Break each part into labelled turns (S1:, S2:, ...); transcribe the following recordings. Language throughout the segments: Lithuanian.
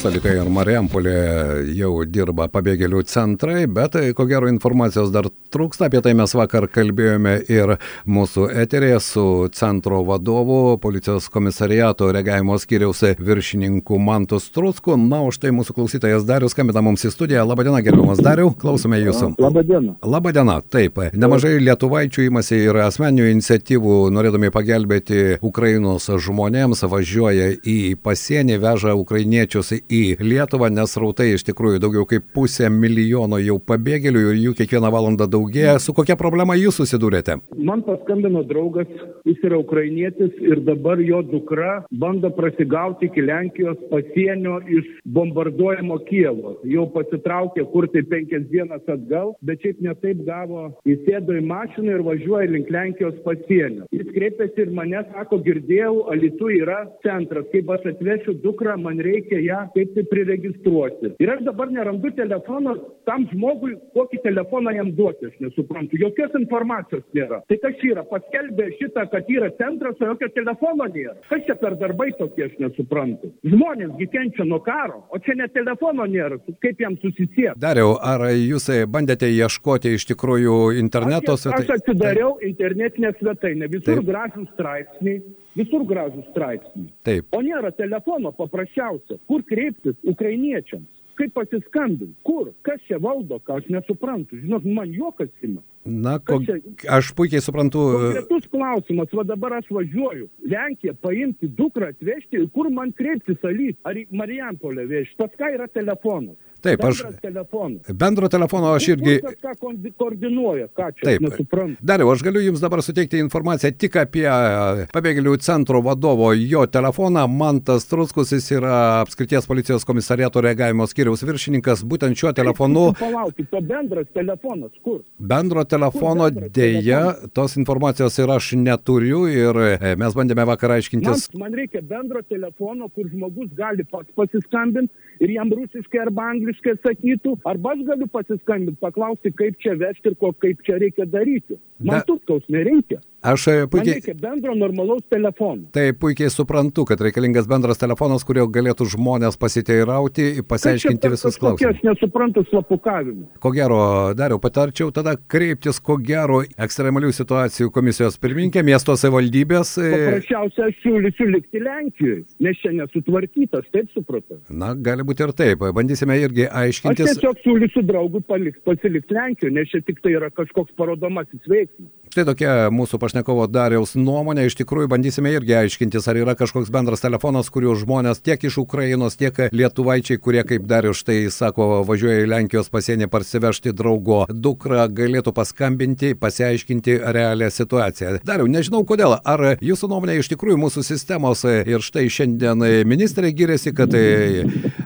S1: Salikai ir Mariampolė jau dirba pabėgėlių centrai, bet ko gero informacijos dar trūksta. Apie tai mes vakar kalbėjome ir mūsų eterėje su centro vadovu, policijos komisariato reagavimo skyriaus viršininku Mantu Strusku. Na, už tai mūsų klausytojas Darius skambina mums į studiją. Labadiena, gerbiamas Dariu, klausome jūsų.
S2: Labadiena.
S1: Labadiena, taip. Nemažai lietuvaičių įmasi ir asmeninių iniciatyvų, norėdami pagelbėti Ukrainos žmonėms, važiuoja į pasienį, veža ukrainiečius į Lietuvą, nes rautai iš tikrųjų daugiau kaip pusė milijono jau pabėgėlių ir jų kiekvieną valandą daugėja. Su kokia problema jūs susidūrėte?
S2: Man paskambino draugas, jis yra ukrainietis ir dabar jo dukra bando prasigauti iki Lenkijos pasienio iš bombarduojamo Kievo. Jau pasitraukė kur tai penkias dienas atgal, bet šiaip netaip gavo, įsėdo į mašiną ir važiuoja link Lenkijos pasienio. Jis kreipėsi ir mane sako, girdėjau, Alitu yra centras, kaip aš atvešiu dukrą, man reikia ją kaip tai priregistruoti. Ir aš dabar nerandu telefono tam žmogui, kokį telefoną jam duoti, aš nesuprantu. Jokios informacijos nėra. Tai kas yra? Paskelbė šitą, kad yra centras, o jokio telefono nėra. Kas čia per darbai tokie, aš nesuprantu. Žmonėsgi kenčia nuo karo, o čia net telefono nėra. Kaip jam susisiekti?
S1: Dariau, ar jūs bandėte ieškoti iš tikrųjų interneto
S2: svetainę? Aš atsidariau internetinę svetainę, visur gražus straipsniai, visur gražus straipsniai.
S1: Taip.
S2: O nėra telefono paprasčiausia. Kur kreiptis ukrainiečiams? Kaip pasiskambinti? Kur? Kas čia valdo, ką aš nesuprantu? Žinot, man juokas ima.
S1: Na, ko, aš puikiai suprantu.
S2: Konkretus klausimas, va dabar aš važiuoju. Lenkiją paimti dukrą atvežti, kur man kreiptis alyt? Ar į Marijampolę vežti? Pas ką yra telefonas?
S1: Taip, aš.
S2: Telefono.
S1: Bendro telefono aš irgi.
S2: Ką koordinuoja, ką čia
S1: Taip.
S2: nesuprantu.
S1: Dariau, aš galiu Jums dabar suteikti informaciją tik apie pabėgėlių centro vadovo jo telefoną. Mantas Truskus, jis yra apskrities policijos komisariato reagavimo skyriaus viršininkas. Būtent šiuo telefonu.
S2: Palaukit, o bendras telefonas kur?
S1: Bendro telefono dėja, tos informacijos ir aš neturiu ir mes bandėme vakar aiškintis.
S2: Man, man reikia bendro telefono, kur žmogus gali pats pasiskambinti ir jam rusiškai arba angliškai sakytų, arba aš galiu pasiskambinti, paklausti, kaip čia vežti ir ko, kaip čia reikia daryti. Man tutkaus nereikia.
S1: Aš puikiai.
S2: Man reikia bendro normalaus telefono.
S1: Tai puikiai suprantu, kad reikalingas bendras telefonas, kurio galėtų žmonės pasiteirauti, pasiaiškinti visus klausimus.
S2: Aš nesuprantu slapukavimą.
S1: Ko gero, dariau, patarčiau tada kreiptis, ko gero, ekstremalių situacijų komisijos pirmininkė, miesto savivaldybės.
S2: Paprasčiausiai aš siūlysiu likti Lenkijoje, nes čia nesutvarkytas, taip supratau.
S1: Na, gali būti ir taip. Bandysime irgi aiškintis.
S2: Aš tiesiog siūlysiu palikti, pasilikti Lenkijoje, nes čia tik tai yra kažkoks parodomasis veiksmas.
S1: Štai tokia mūsų pašnekovo Dariaus nuomonė. Iš tikrųjų, bandysime irgi aiškintis, ar yra kažkoks bendras telefonas, kuriuo žmonės tiek iš Ukrainos, tiek lietuvaičiai, kurie, kaip Darius štai sako, važiuoja į Lenkijos pasienį parsivežti draugo dukrą, galėtų paskambinti, pasiaiškinti realią situaciją. Dariau, nežinau kodėl, ar jūsų nuomonė iš tikrųjų mūsų sistemos ir štai šiandien ministrė gyrėsi, kad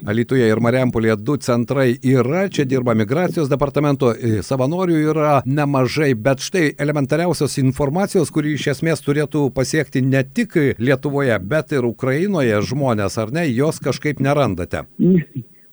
S1: Alitoje ir Mariampolėje du centrai yra, čia dirba migracijos departamento, savanorių yra nemažai, bet štai elementariausios informacijos, kuri iš esmės turėtų pasiekti ne tik Lietuvoje, bet ir Ukrainoje žmonės, ar ne, jos kažkaip nerandate.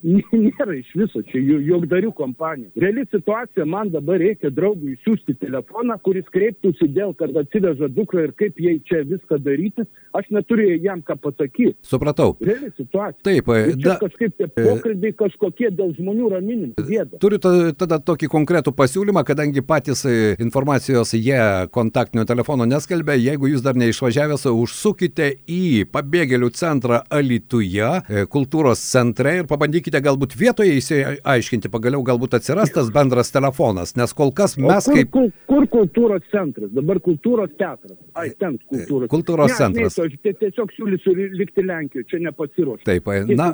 S2: Nėra iš viso, čia juokdarių kompanija. Reali situacija, man dabar reikia draugui siūsti telefoną, kuris kreiptųsi dėl, kad atsiveža dukrą ir kaip jai čia viską daryti. Aš neturiu jam ką pasakyti.
S1: Supratau.
S2: Reali situacija.
S1: Taip,
S2: da, kažkaip tie pokalbiai kažkokie dėl žmonių raminimų. Gėda.
S1: Turiu tada tokį konkretų pasiūlymą, kadangi patys informacijos jie kontaktinio telefono neskelbia. Jeigu jūs dar neišvažiavęs, užsukite į pabėgėlių centrą Alituje, kultūros centre ir pabandykite bandykite galbūt vietoje įsiaiškinti, pagaliau galbūt atsiras tas bendras telefonas, nes kol kas mes
S2: kur,
S1: kaip...
S2: Kur, kur kultūros centras? Dabar kultūros teatras. Ai, ten kultūros.
S1: Kultūros
S2: ne,
S1: centras.
S2: Ne, aš tiesiog siūlysiu likti Lenkijoje, čia nepasiruošti.
S1: Taip, na.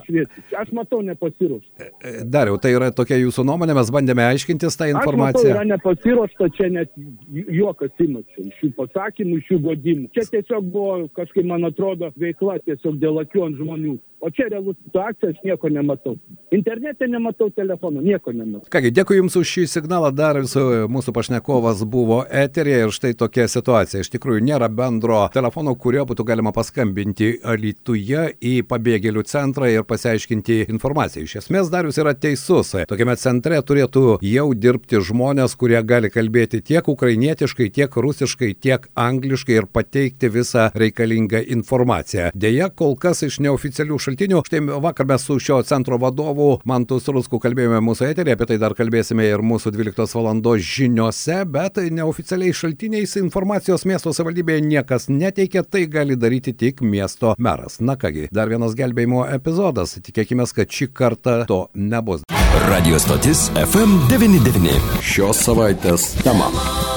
S2: Aš matau nepasiruošti.
S1: Dariau, tai yra tokia jūsų nuomonė, mes bandėme aiškintis tą informaciją.
S2: Matau, yra nepasiruošta, čia net juokas įmačiau iš jų pasakymų, iš jų godimų. Čia tiesiog buvo kažkaip, man atrodo, veikla tiesiog dėl akių ant žmonių. O čia realus situacija, aš nieko nematau. Internete nematau telefono, nieko nematau.
S1: Kągi, dėkui Jums už šį signalą, dar visų mūsų pašnekovas buvo eterėje ir štai tokia situacija. Iš tikrųjų, nėra bendro telefono, kurio būtų galima paskambinti Alytuje į pabėgėlių centrą ir pasiaiškinti informaciją. Iš esmės, Darius yra teisus. Tokiame centre turėtų jau dirbti žmonės, kurie gali kalbėti tiek ukrainietiškai, tiek rusiškai, tiek angliškai ir pateikti visą reikalingą informaciją. Deja, kol kas iš neoficialių šaltinių, štai vakar mes su šio centro vadovu Mantus Rusku kalbėjome mūsų eterį, apie tai dar kalbėsime ir mūsų 12 val. žiniuose, bet neoficialiais šaltiniais informacijos miesto savivaldybėje niekas neteikia, tai gali daryti tik miesto meras. Na kągi, dar vienas gelbėjimo epizodas, tikėkime, kad šį kartą to nebus.
S3: Radio stotis FM99. Šios savaitės tema.